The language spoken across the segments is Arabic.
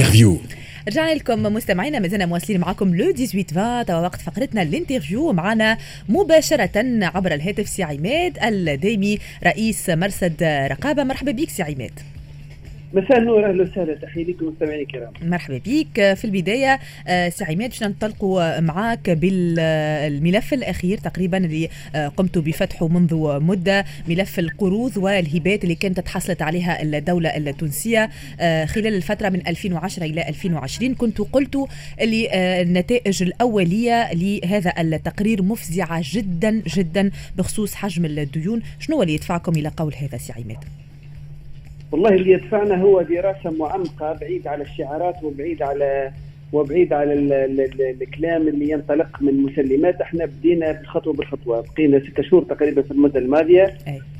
L'interview رجعنا لكم مستمعينا مازلنا مواصلين معكم le 18 20 توا وقت فقرتنا l'interview معنا مباشرة عبر الهاتف سي عماد الدايمي رئيس مرصد رقابة. مرحبا بك سي عماد. مساء النور أهلا وسهلا. تحية لكم مستمعينا الكرام. مرحبا بك في البداية آه، سي عماد باش ننطلقوا معك بالملف الأخير تقريبا اللي آه، قمت بفتحه منذ مدة ملف القروض والهبات اللي كانت تحصلت عليها الدولة التونسية آه، خلال الفترة من 2010 إلى 2020 كنت قلت اللي النتائج الأولية لهذا التقرير مفزعة جدا جدا بخصوص حجم الديون. شنو اللي يدفعكم إلى قول هذا سي عماد والله اللي يدفعنا هو دراسة معمقه بعيد على الشعارات وبعيد على وبعيد على ال ال ال الكلام اللي ينطلق من مسلمات. إحنا بدينا بالخطوه بالخطوه بقينا ستة شهور تقريبا في المدة الماضية.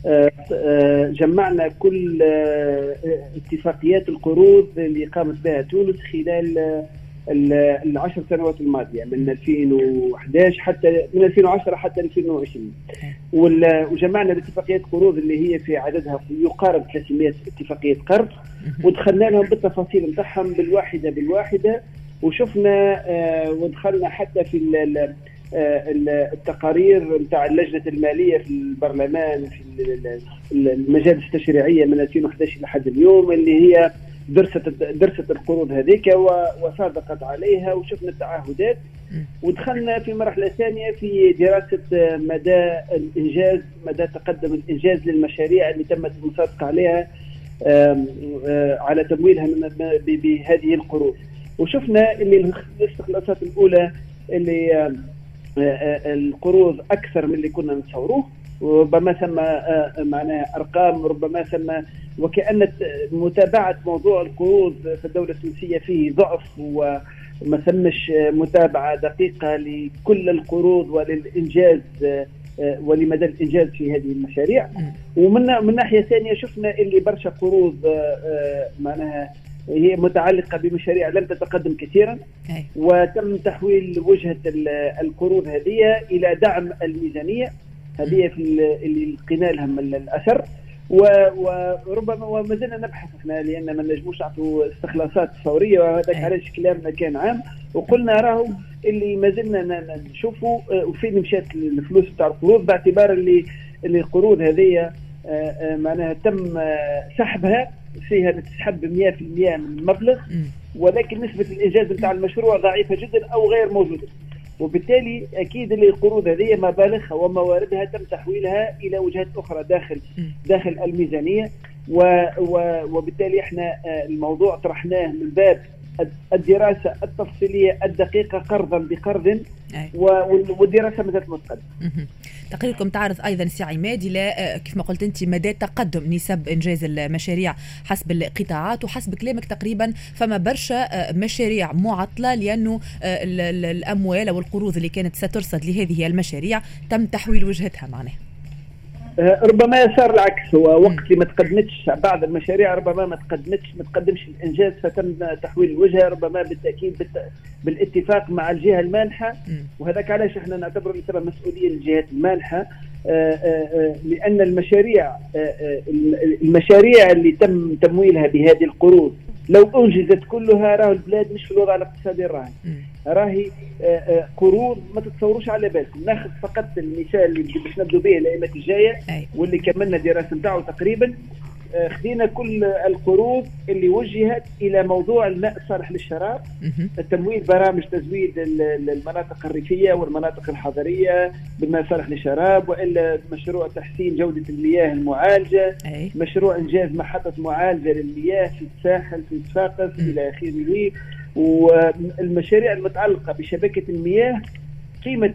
آه آه جمعنا كل آه اتفاقيات القروض اللي قامت بها تونس خلال العشر سنوات الماضية من 2011 حتى من 2010 حتى 2020 وجمعنا الاتفاقيات قروض اللي هي في عددها يقارب 300 اتفاقية قرض ودخلنا لهم بالتفاصيل نتاعهم بالواحدة بالواحدة وشفنا آه ودخلنا حتى في آه، التقارير نتاع اللجنة المالية في البرلمان في المجالس التشريعية من 2011 لحد اليوم اللي هي درست درست القروض هذيك وصادقت عليها وشفنا التعهدات. ودخلنا في مرحلة ثانية في دراسة مدى الإنجاز مدى تقدم الإنجاز للمشاريع اللي تمت المصادقة عليها آه، على تمويلها بهذه القروض. وشفنا اللي الاستخلاصات الأولى اللي آه، آه، القروض أكثر من اللي كنا نتصوروه. وربما ثم معناها أرقام ربما ثم وكأن متابعة موضوع القروض في الدولة التونسية فيه ضعف وما ثمش متابعة دقيقة لكل القروض وللإنجاز ولمدى الإنجاز في هذه المشاريع. ومن من ناحية ثانية شفنا اللي برشا قروض معناها هي متعلقة بمشاريع لم تتقدم كثيرا. وتم تحويل وجهة القروض هذه إلى دعم الميزانية. هذه في اللي لقينا لهم الأثر. وربما وما زلنا نبحث إحنا لأن ما نجموش نعطوا استخلاصات فورية وهذاك علاش كلامنا كان عام. وقلنا راهو اللي ما زلنا نشوفوا آه، وفين مشات الفلوس بتاع القروض باعتبار اللي اللي القروض هذه آه، آه، معناها تم سحبها فيها تسحب 100% من المبلغ. ولكن نسبة الإنجاز بتاع المشروع ضعيفة جدا أو غير موجودة. وبالتالي أكيد اللي القروض هذه مبالغها ومواردها تم تحويلها إلى وجهات أخرى داخل داخل الميزانية وبالتالي إحنا آه، الموضوع طرحناه من باب الدراسة التفصيلية الدقيقة قرضا بقرض والدراسة ما زالت متقدمه. تقريركم تعرض أيضا سي عماد إلى آه، كيف ما قلت أنت مدى تقدم نسب إنجاز المشاريع حسب القطاعات وحسب كلامك تقريبا فما برشا آه، مشاريع معطلة لأنه آه، الأموال أو القروض اللي كانت سترصد لهذه المشاريع تم تحويل وجهتها معناها. آه، ربما صار العكس. هو وقت اللي ما تقدمتش بعض المشاريع ربما ما تقدمتش ما تقدمش الإنجاز فتم تحويل الوجهة ربما بالتأكيد بالاتفاق مع الجهة المانحة. وهذاك علاش إحنا نعتبر لسبب مسؤولية للجهات المانحة؟ آه، آه، لأن المشاريع المشاريع اللي تم تمويلها بهذه القروض لو أنجزت كلها راه البلاد مش في الوضع الاقتصادي الراهي. راهي آه، آه، قروض ما تتصوروش على بالكم. ناخذ فقط المثال اللي باش نبدو به الايامات الجاية واللي كملنا دراسة نتاعو تقريبا. خدينا كل القروض اللي وجهت إلى موضوع الماء الصالح للشراب التمويل برامج تزويد المناطق الريفية والمناطق الحضرية بالماء الصالح للشراب وإلا مشروع تحسين جودة المياه المعالجة مشروع إنجاز محطة معالجة للمياه في الساحل في صفاقس إلى آخره. والمشاريع المتعلقة بشبكة المياه قيمة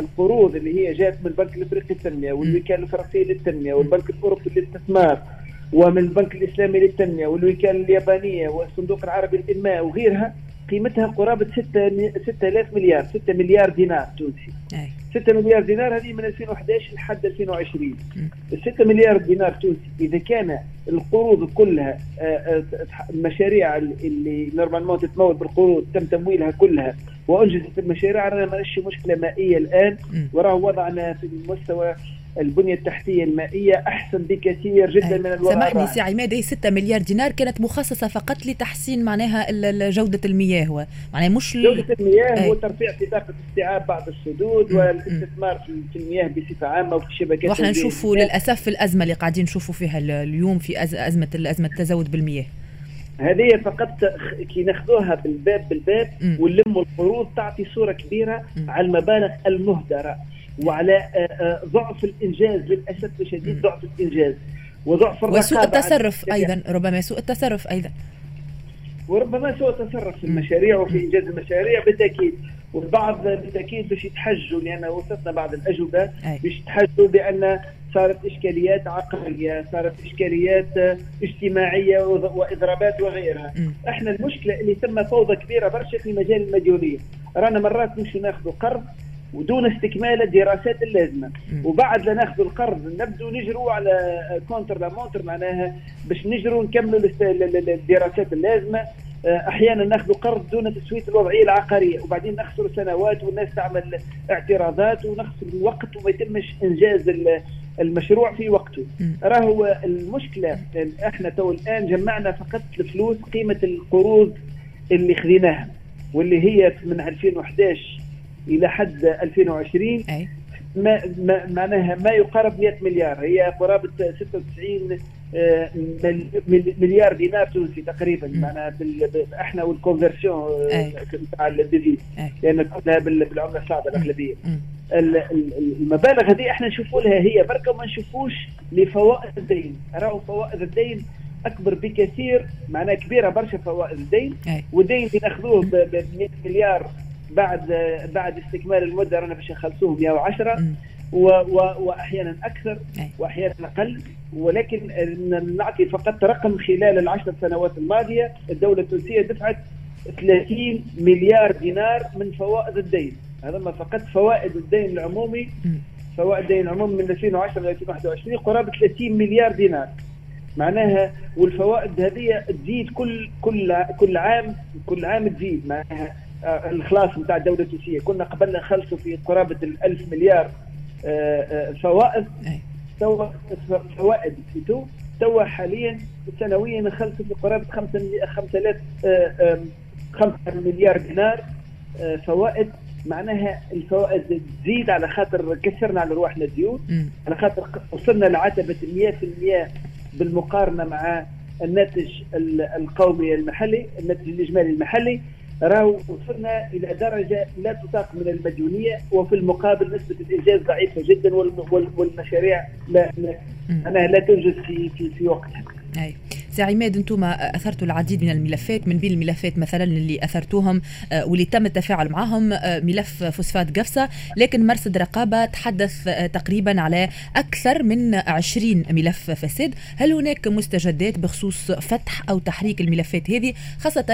القروض اللي هي جات من البنك الإفريقي للتنمية والوكالة الفرنسية للتنمية والبنك الأوروبي للاستثمار ومن البنك الإسلامي للتنمية والوكالة اليابانية والصندوق العربي للإنماء وغيرها قيمتها قرابة 6000 مليار 6 مليار دينار تونسي. 6 مليار دينار هذه من 2011 لحد 2020 ال 6 مليار دينار تونسي إذا كان القروض كلها آه، آه، المشاريع اللي نورمالمون تتمول بالقروض تم تمويلها كلها وأنجزت المشاريع رانا ماشي مشكلة مائية الآن. وراه وضعنا في المستوى البنية التحتية المائية أحسن بكثير جدا من الوضع سامحني سي عماد هي 6 مليار دينار كانت مخصصة فقط لتحسين معناها جودة المياه معناها مش جودة المياه وترفيع في طاقه استيعاب بعض السدود والاستثمار في المياه بصفة عامة وفي الشبكات وإحنا نشوفوا للأسف في الأزمة اللي قاعدين نشوفوا فيها اليوم في أزمة أزمة التزود بالمياه. هذه فقط كي ناخذوها بالباب بالباب ونلموا القروض تعطي صورة كبيرة م. على المبالغ المهدرة. وعلى آه، آه، ضعف الإنجاز للأسف الشديد ضعف الإنجاز. وضعف وسوء التصرف أيضا ربما سوء التصرف أيضا. وربما سوء التصرف في المشاريع وفي إنجاز المشاريع بالتأكيد. والبعض بالتأكيد باش يتحجوا لأن وصلنا بعض الأجوبة باش يتحجوا بأن صارت إشكاليات عقلية صارت إشكاليات اجتماعية وإضرابات وغيرها. م. إحنا المشكلة اللي ثم فوضى كبيرة برشا في مجال المديونية. رانا مرات نمشي ناخذ قرض ودون استكمال الدراسات اللازمة. وبعد لا ناخذ القرض نبدو نجروا على contre la montre معناها باش نجروا نكملوا الدراسات اللازمة. آه، أحيانا ناخذ قرض دون تسوية الوضعية العقارية وبعدين نخسر سنوات والناس تعمل اعتراضات ونخسر الوقت وما يتمش إنجاز المشروع في وقته. راهو المشكلة إحنا تو الآن جمعنا فقط الفلوس قيمة القروض اللي خذيناها واللي هي من 2011 إلى حد 2020 أي. ما معناها ما يقارب 100 مليار. هي قرابة 96 آه، مليار دينار تونسي تقريبا. معناها إحنا وال conversion تاع ال devises لأن كلها بالعملة الصعبة الأغلبية. المبالغ هذه إحنا نشوفوا لها هي بركة وما نشوفوش لفوائد الدين. راهو فوائد الدين أكبر بكثير معناها كبيرة برشا فوائد الدين. والدين اللي ناخذوه ب 100 مليار بعد بعد استكمال المدة رانا باش نخلصوه 110 و و وأحيانا أكثر وأحيانا أقل ولكن نعطي فقط رقم خلال العشر سنوات الماضية الدولة التونسية دفعت 30 مليار دينار من فوائد الدين. هذا ما فقط فوائد الدين العمومي فوائد الدين العمومي من 2010 ل 2021 قرابة 30 مليار دينار. معناها والفوائد هذه تزيد كل كل كل عام كل عام تزيد. معناها آه، الخلاص نتاع الدولة التونسيه كنا قبل نخلصوا في قرابة ال 1000 مليار آه، آه، فوائد. تو فوائد تو حاليا سنويا نخلصوا في قرابة 5000 5 مليار دينار فوائد. معناها الفوائد تزيد على خاطر كسرنا على رواحنا ديون على خاطر وصلنا لعتبه 100% بالمقارنة مع الناتج القومي المحلي الناتج الإجمالي المحلي. راهو وصلنا إلى درجة لا تطاق من المديونية وفي المقابل نسبة الإنجاز ضعيفة جدا والمشاريع لا لا, لا تنجز في في, في وقتها. أي. سي عماد أنتم أثرتوا العديد من الملفات من بين الملفات مثلا اللي أثرتوهم آه، واللي تم التفاعل معهم آه، ملف فوسفات قفصة. لكن مرصد رقابة تحدث آه، تقريبا على أكثر من 20 ملف فساد. هل هناك مستجدات بخصوص فتح أو تحريك الملفات هذه؟ خاصة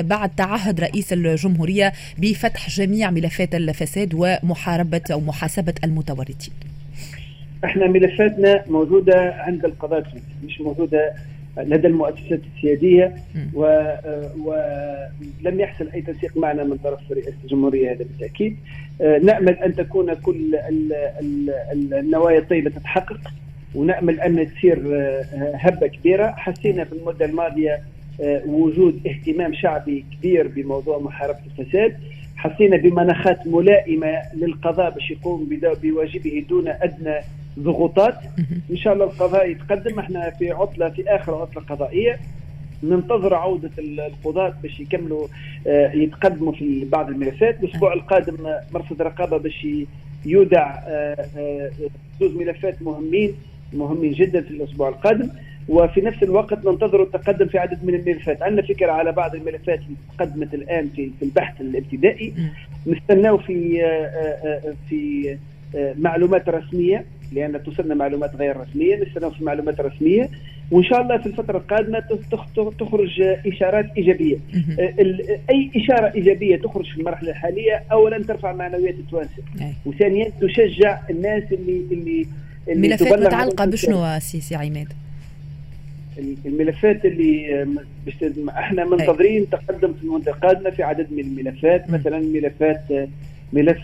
بعد تعهد رئيس الجمهورية بفتح جميع ملفات الفساد ومحاربة أو محاسبة المتورطين؟ إحنا ملفاتنا موجودة عند القضاء مش موجودة لدى المؤسسات السيادية ولم يحصل أي تنسيق معنا من طرف رئاسه الجمهورية هذا بالتأكيد. آه، نأمل أن تكون كل النوايا الطيبة تتحقق ونأمل أن تصير آه، هبة كبيرة. حسينا في المدة الماضية آه، وجود اهتمام شعبي كبير بموضوع محاربة الفساد. حسينا بمناخات ملائمة للقضاء باش يقوم بواجبه دون أدنى ضغوطات. إن شاء الله القضاء يتقدم. إحنا في عطلة في آخر عطلة قضائية. ننتظر عودة القضاة باش يكملوا آه، يتقدموا في بعض الملفات. الأسبوع القادم مرصد رقابة باش يودع آه، آه، زوز ملفات مهمين مهمين جدا في الأسبوع القادم. وفي نفس الوقت ننتظر التقدم في عدد من الملفات. عندنا فكرة على بعض الملفات اللي تقدمت الآن في في البحث الابتدائي. نستناو في في معلومات رسمية. لأن توصلنا معلومات غير رسمية نستناو في معلومات رسمية وإن شاء الله في الفترة القادمة تخرج إشارات إيجابية. أي إشارة إيجابية تخرج في المرحلة الحالية اولا ترفع معنويات التوانسة. وثانيا تشجع الناس اللي اللي, اللي ملفات متعلقة بشنو سي عماد؟ الملفات اللي إحنا منتظرين تقدم في المده القادمة في عدد من الملفات. مثلا ملفات ملف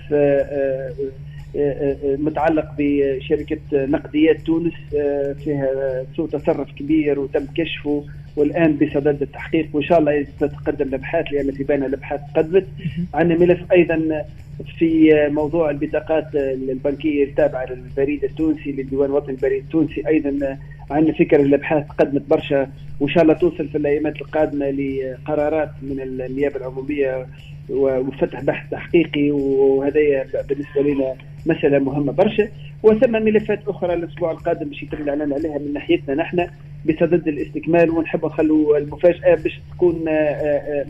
متعلق بشركة نقديات تونس فيها سوء تصرف كبير وتم كشفه والآن بصدد التحقيق وإن شاء الله تتقدم الأبحاث لأن في بالنا الأبحاث تقدمت. عندنا ملف أيضا في موضوع البطاقات البنكية التابعة للبريد التونسي للديوان الوطني البريد التونسي أيضا عندنا فكرة الأبحاث قدمت برشا. وإن شاء الله توصل في الأيامات القادمة لقرارات من النيابة العمومية وفتح بحث تحقيقي وهذا بالنسبة لنا مسألة مهمة برشا. وثم ملفات أخرى الأسبوع القادم باش يتم الإعلان عليها من ناحيتنا نحن بصدد الاستكمال ونحب نخلوا المفاجأة باش تكون آه، آه،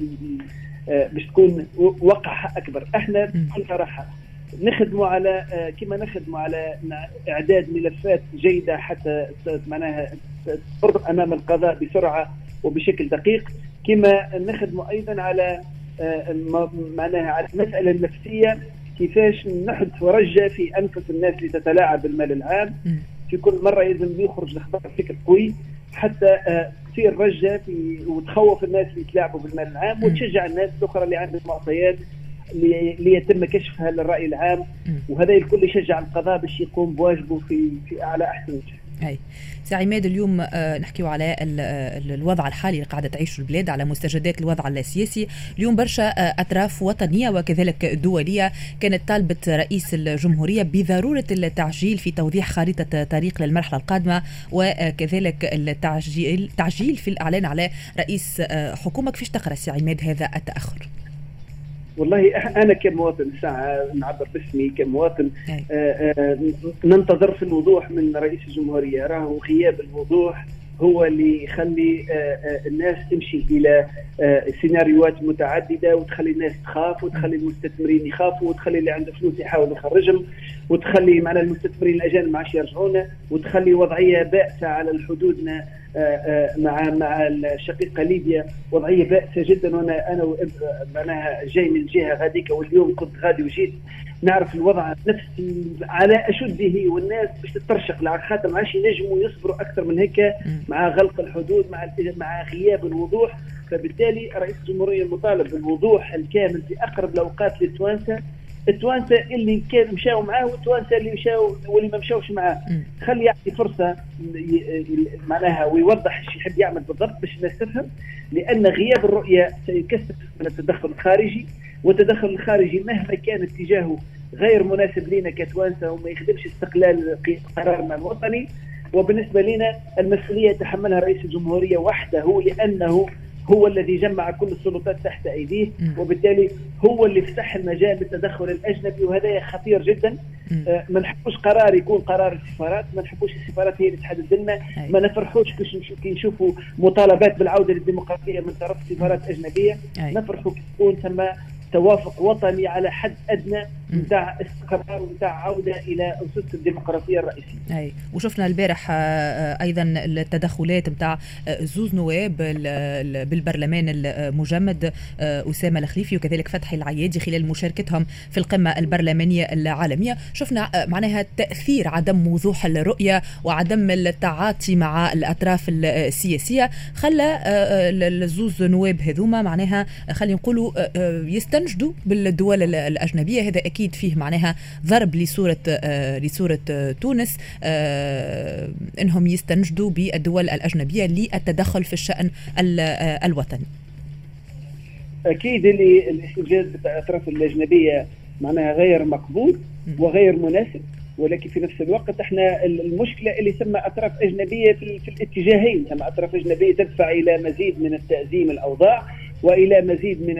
آه، باش تكون وقعها أكبر. إحنا بكل صراحة نخدموا على كما نخدموا على إعداد ملفات جيدة حتى معناها تمر أمام القضاء بسرعة وبشكل دقيق. كما نخدموا أيضا على معناها على المسألة النفسية. كيفاش رجه في أنفس الناس اللي تتلاعب بالمال العام. في كل مرة لازم يخرج الأخبار بشكل قوي حتى آه، تصير رجه في وتخوف الناس اللي يتلاعبوا بالمال العام وتشجع الناس الأخرى اللي عندهم معطيات ليتم كشفها للرأي العام. وهذا الكل يشجع القضاء باش يقوم بواجبه في في أعلى أحسن وجه. اي سي عماد اليوم آه، نحكيو على الوضع الحالي اللي قاعدة تعيشه البلاد على مستجدات الوضع السياسي. اليوم برشا آه، أطراف وطنية وكذلك دولية كانت طالبت رئيس الجمهورية بضرورة التعجيل في توضيح خريطة طريق للمرحلة القادمة وكذلك التعجيل تعجيل في الإعلان على رئيس آه، حكومة. كيفاش تقرأ سي عماد هذا التأخر؟ والله أنا كمواطن ساعة نعبر باسمي كمواطن آآ آآ آه، ننتظر في الوضوح من رئيس الجمهورية راهو غياب الوضوح. هو اللي يخلي آه، آه، الناس تمشي إلى سيناريوهات متعددة وتخلي الناس تخاف وتخلي المستثمرين يخافوا وتخلي اللي عنده فلوس يحاول يخرجهم وتخلي معنا المستثمرين الأجانب ما عادش يرجعونا وتخلي وضعية بائسة على حدودنا آه، آه، مع مع الشقيقة ليبيا. وضعية بائسة جدا. وأنا أنا معناها جاي من جهة غاديك واليوم كنت غادي وجيت. نعرف الوضع نفسي على أشده والناس باش تترشق خاطر ما عادش ينجموا يصبروا أكثر من هيك مع غلق الحدود مع مع غياب الوضوح. فبالتالي رئيس الجمهورية المطالب بالوضوح الكامل في أقرب الأوقات للتوانسه التوانسه اللي كان مشاو معاه والتوانسه اللي مشاو واللي ما مشاوش معاه. خلي يعطي فرصة معناها ويوضح إيش يحب يعمل بالضبط باش الناس تفهم لأن غياب الرؤية سيكثف من التدخل الخارجي والتدخل الخارجي مهما كان اتجاهه غير مناسب لنا كتوانسة وما يخدمش استقلال قرارنا الوطني وبالنسبة لنا المسؤولية يتحملها رئيس الجمهورية وحده لأنه هو الذي جمع كل السلطات تحت أيديه وبالتالي هو اللي فتح المجال للتدخل الأجنبي وهذا خطير جدا. آه، ما نحبوش قرار يكون قرار السفارات ما نحبوش السفارات هي اللي تحدد لنا. ما نفرحوش كي نشوفوا مطالبات بالعودة للديمقراطية من طرف سفارات اجنبيه نفرحوا كي تكون ثم توافق وطني على حد أدنى. نتاع استقرار ونتاع عودة إلى أسس الديمقراطية الرئيسية. أي. وشفنا البارح آه، آه، أيضا التدخلات نتاع آه، زوز نواب بالبرلمان المجمد أسامة الخليفي وكذلك فتحي العيادي خلال مشاركتهم في القمة البرلمانية العالمية، شفنا معناها تأثير عدم وضوح الرؤية وعدم التعاطي مع الأطراف السياسية. خلى الزوز نواب هذوما معناها خلينا نقولوا يست يستنجدوا بالدول الأجنبية. هذا أكيد فيه معناها ضرب لصورة آه، لصورة آه، تونس آه، إنهم يستنجدوا بالدول الأجنبية للتدخل في الشأن الوطني. أكيد اللي الاستنجاد بالأطراف الأجنبية معناها غير مقبول وغير مناسب. ولكن في نفس الوقت إحنا المشكلة اللي ثم أطراف أجنبية في, في الاتجاهين. ثم أطراف أجنبية تدفع إلى مزيد من التأزيم الأوضاع وإلى مزيد من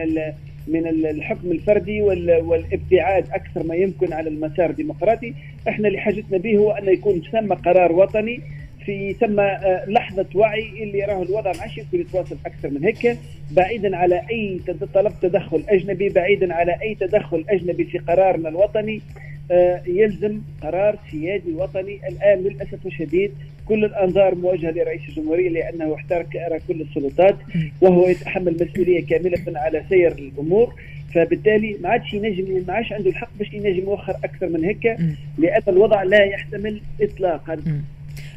من الحكم الفردي والابتعاد أكثر ما يمكن على المسار الديمقراطي، إحنا اللي حاجتنا به هو أن يكون ثم قرار وطني في ثم آه، لحظة وعي اللي راه الوضع ما يمكن يتواصل أكثر من هيك. بعيدا على أي طلب تدخل أجنبي بعيدا على أي تدخل أجنبي في قرارنا الوطني. يلزم قرار سيادي وطني. الآن للأسف الشديد كل الأنظار موجهة لرئيس الجمهورية لأنه احترق كل السلطات وهو يتحمل مسؤوليه كاملة على سير الأمور. فبالتالي ما عادش ينجم ما عادش عنده الحق باش ينجم يوخر أكثر من هيك لأن الوضع لا يحتمل اطلاقا.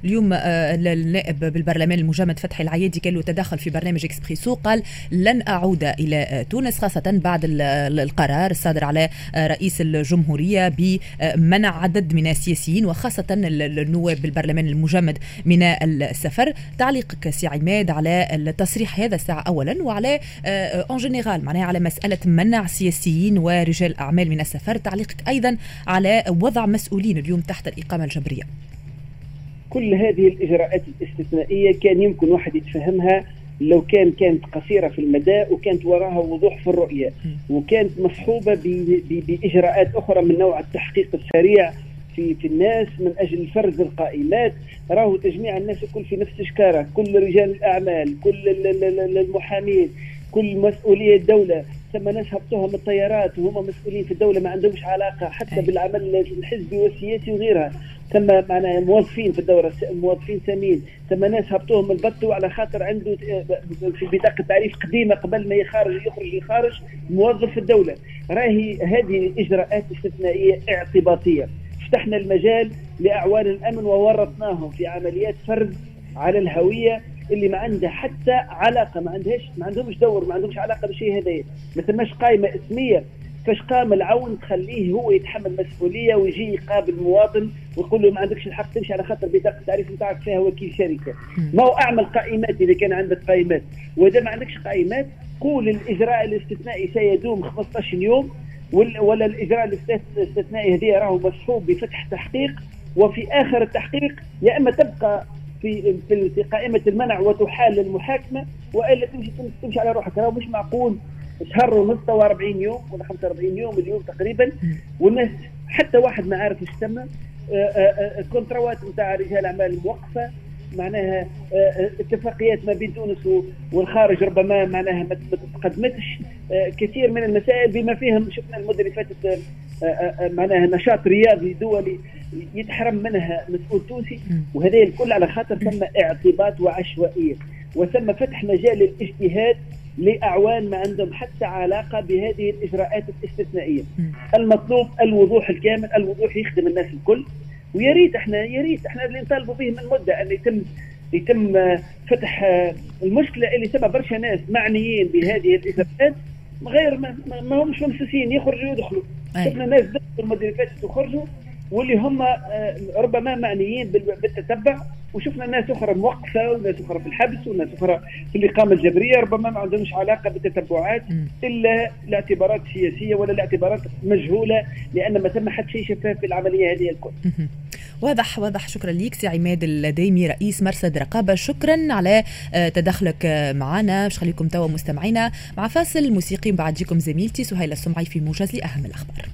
اليوم النائب بالبرلمان المجمد فتحي العيادي كان له تدخل في برنامج إكسبريسو قال لن أعود إلى تونس خاصة بعد القرار الصادر على رئيس الجمهورية بمنع عدد من السياسيين وخاصة النواب بالبرلمان المجمد من السفر. تعليقك سي عماد على التصريح هذا الساعة اولا وعلى en général معناها على مسألة منع سياسيين ورجال أعمال من السفر. تعليقك أيضا على وضع مسؤولين اليوم تحت الإقامة الجبرية. كل هذه الإجراءات الاستثنائية كان يمكن واحد يتفهمها لو كان كانت قصيرة في المدى وكانت وراها وضوح في الرؤية. وكانت مصحوبة بإجراءات أخرى من نوع التحقيق السريع في في الناس من أجل فرز القائمات. راهو تجميع الناس الكل في نفس شكاره كل رجال الأعمال كل المحامين كل مسؤوليه الدولة. ثم ناس هبطوها من الطيارات وهم مسؤولين في الدولة ما عندهمش علاقة حتى بالعمل الحزبي والسياسي وغيرها. ثم معناها موظفين في الدورة موظفين سامين ثم ناس هبطوهم من البطو على خاطر عنده في بطاقة تعريف قديمة قبل ما يخرج يخرج يخرج موظف في الدولة. راهي هذه إجراءات استثنائية اعتباطية. فتحنا المجال لأعوان الأمن وورطناهم في عمليات فرز على الهوية اللي ما عندها حتى علاقة ما عندهاش ما عندهمش دور ما عندهمش علاقة بالشيء هذايا. ما ثماش قائمة اسمية فاش قام العون تخليه هو يتحمل مسؤولية ويجي يقابل مواطن ويقول له ما عندكش الحق تمشي على خاطر بطاقة التعريف نتاعك فيها وكيل شركة. ما هو أعمل قائمات إذا كان عندك قائمات. وإذا ما عندكش قائمات قول الإجراء الاستثنائي سيدوم 15 يوم ولا الإجراء الاستثنائي هذه راهو مصحوب بفتح تحقيق وفي آخر التحقيق يا إما تبقى في في قائمة المنع وتحال للمحاكمه وإلا تمشي تمشي على روحك. راهو مش معقول. شهر ونص 40 يوم ولا 45 يوم اليوم تقريبا والناس حتى واحد ما عارف إيش تم الكونتروات آه، نتاع آه، رجال الاعمال موقفة معناها آه، اتفاقيات ما بين تونس والخارج ربما معناها ما تقدمتش كثير من المسائل بما فيهم شفنا المدة اللي فاتت معناها نشاط رياضي دولي يتحرم منها مسؤول تونسي وهذا الكل على خاطر ثم اعتباط وعشوائية وثم فتح مجال للاجتهاد لأعوان ما عندهم حتى علاقة بهذه الإجراءات الاستثنائية. المطلوب الوضوح الكامل، الوضوح يخدم الناس الكل. ويا ريت إحنا يا ريت إحنا اللي نطالبوا به من مدة أن يتم يتم فتح المشكلة اللي سبب برشا ناس معنيين بهذه الإجراءات. غير ما, ما همش ممسوسين يخرجوا ويدخلوا. شفنا ناس دخلوا فاتت وخرجوا. واللي هم آه، ربما معنيين بالتتبع. وشفنا ناس أخرى موقفة وناس أخرى في الحبس وناس أخرى في الإقامة الجبرية. ربما ما عندهمش علاقة بالتتبعات إلا لاعتبارات سياسية ولا لاعتبارات مجهولة لأن ما ثم حتى شيء شفاف في العملية هذه الكل. واضح واضح. شكرا ليك سي عماد الديمي رئيس مرصد رقابة. شكرا على آه، تدخلك آه، معنا. باش خليكم توا مستمعينا مع فاصل موسيقي بعد جيكم زميلتي سهيلة السمعي في موجز لأهم الأخبار.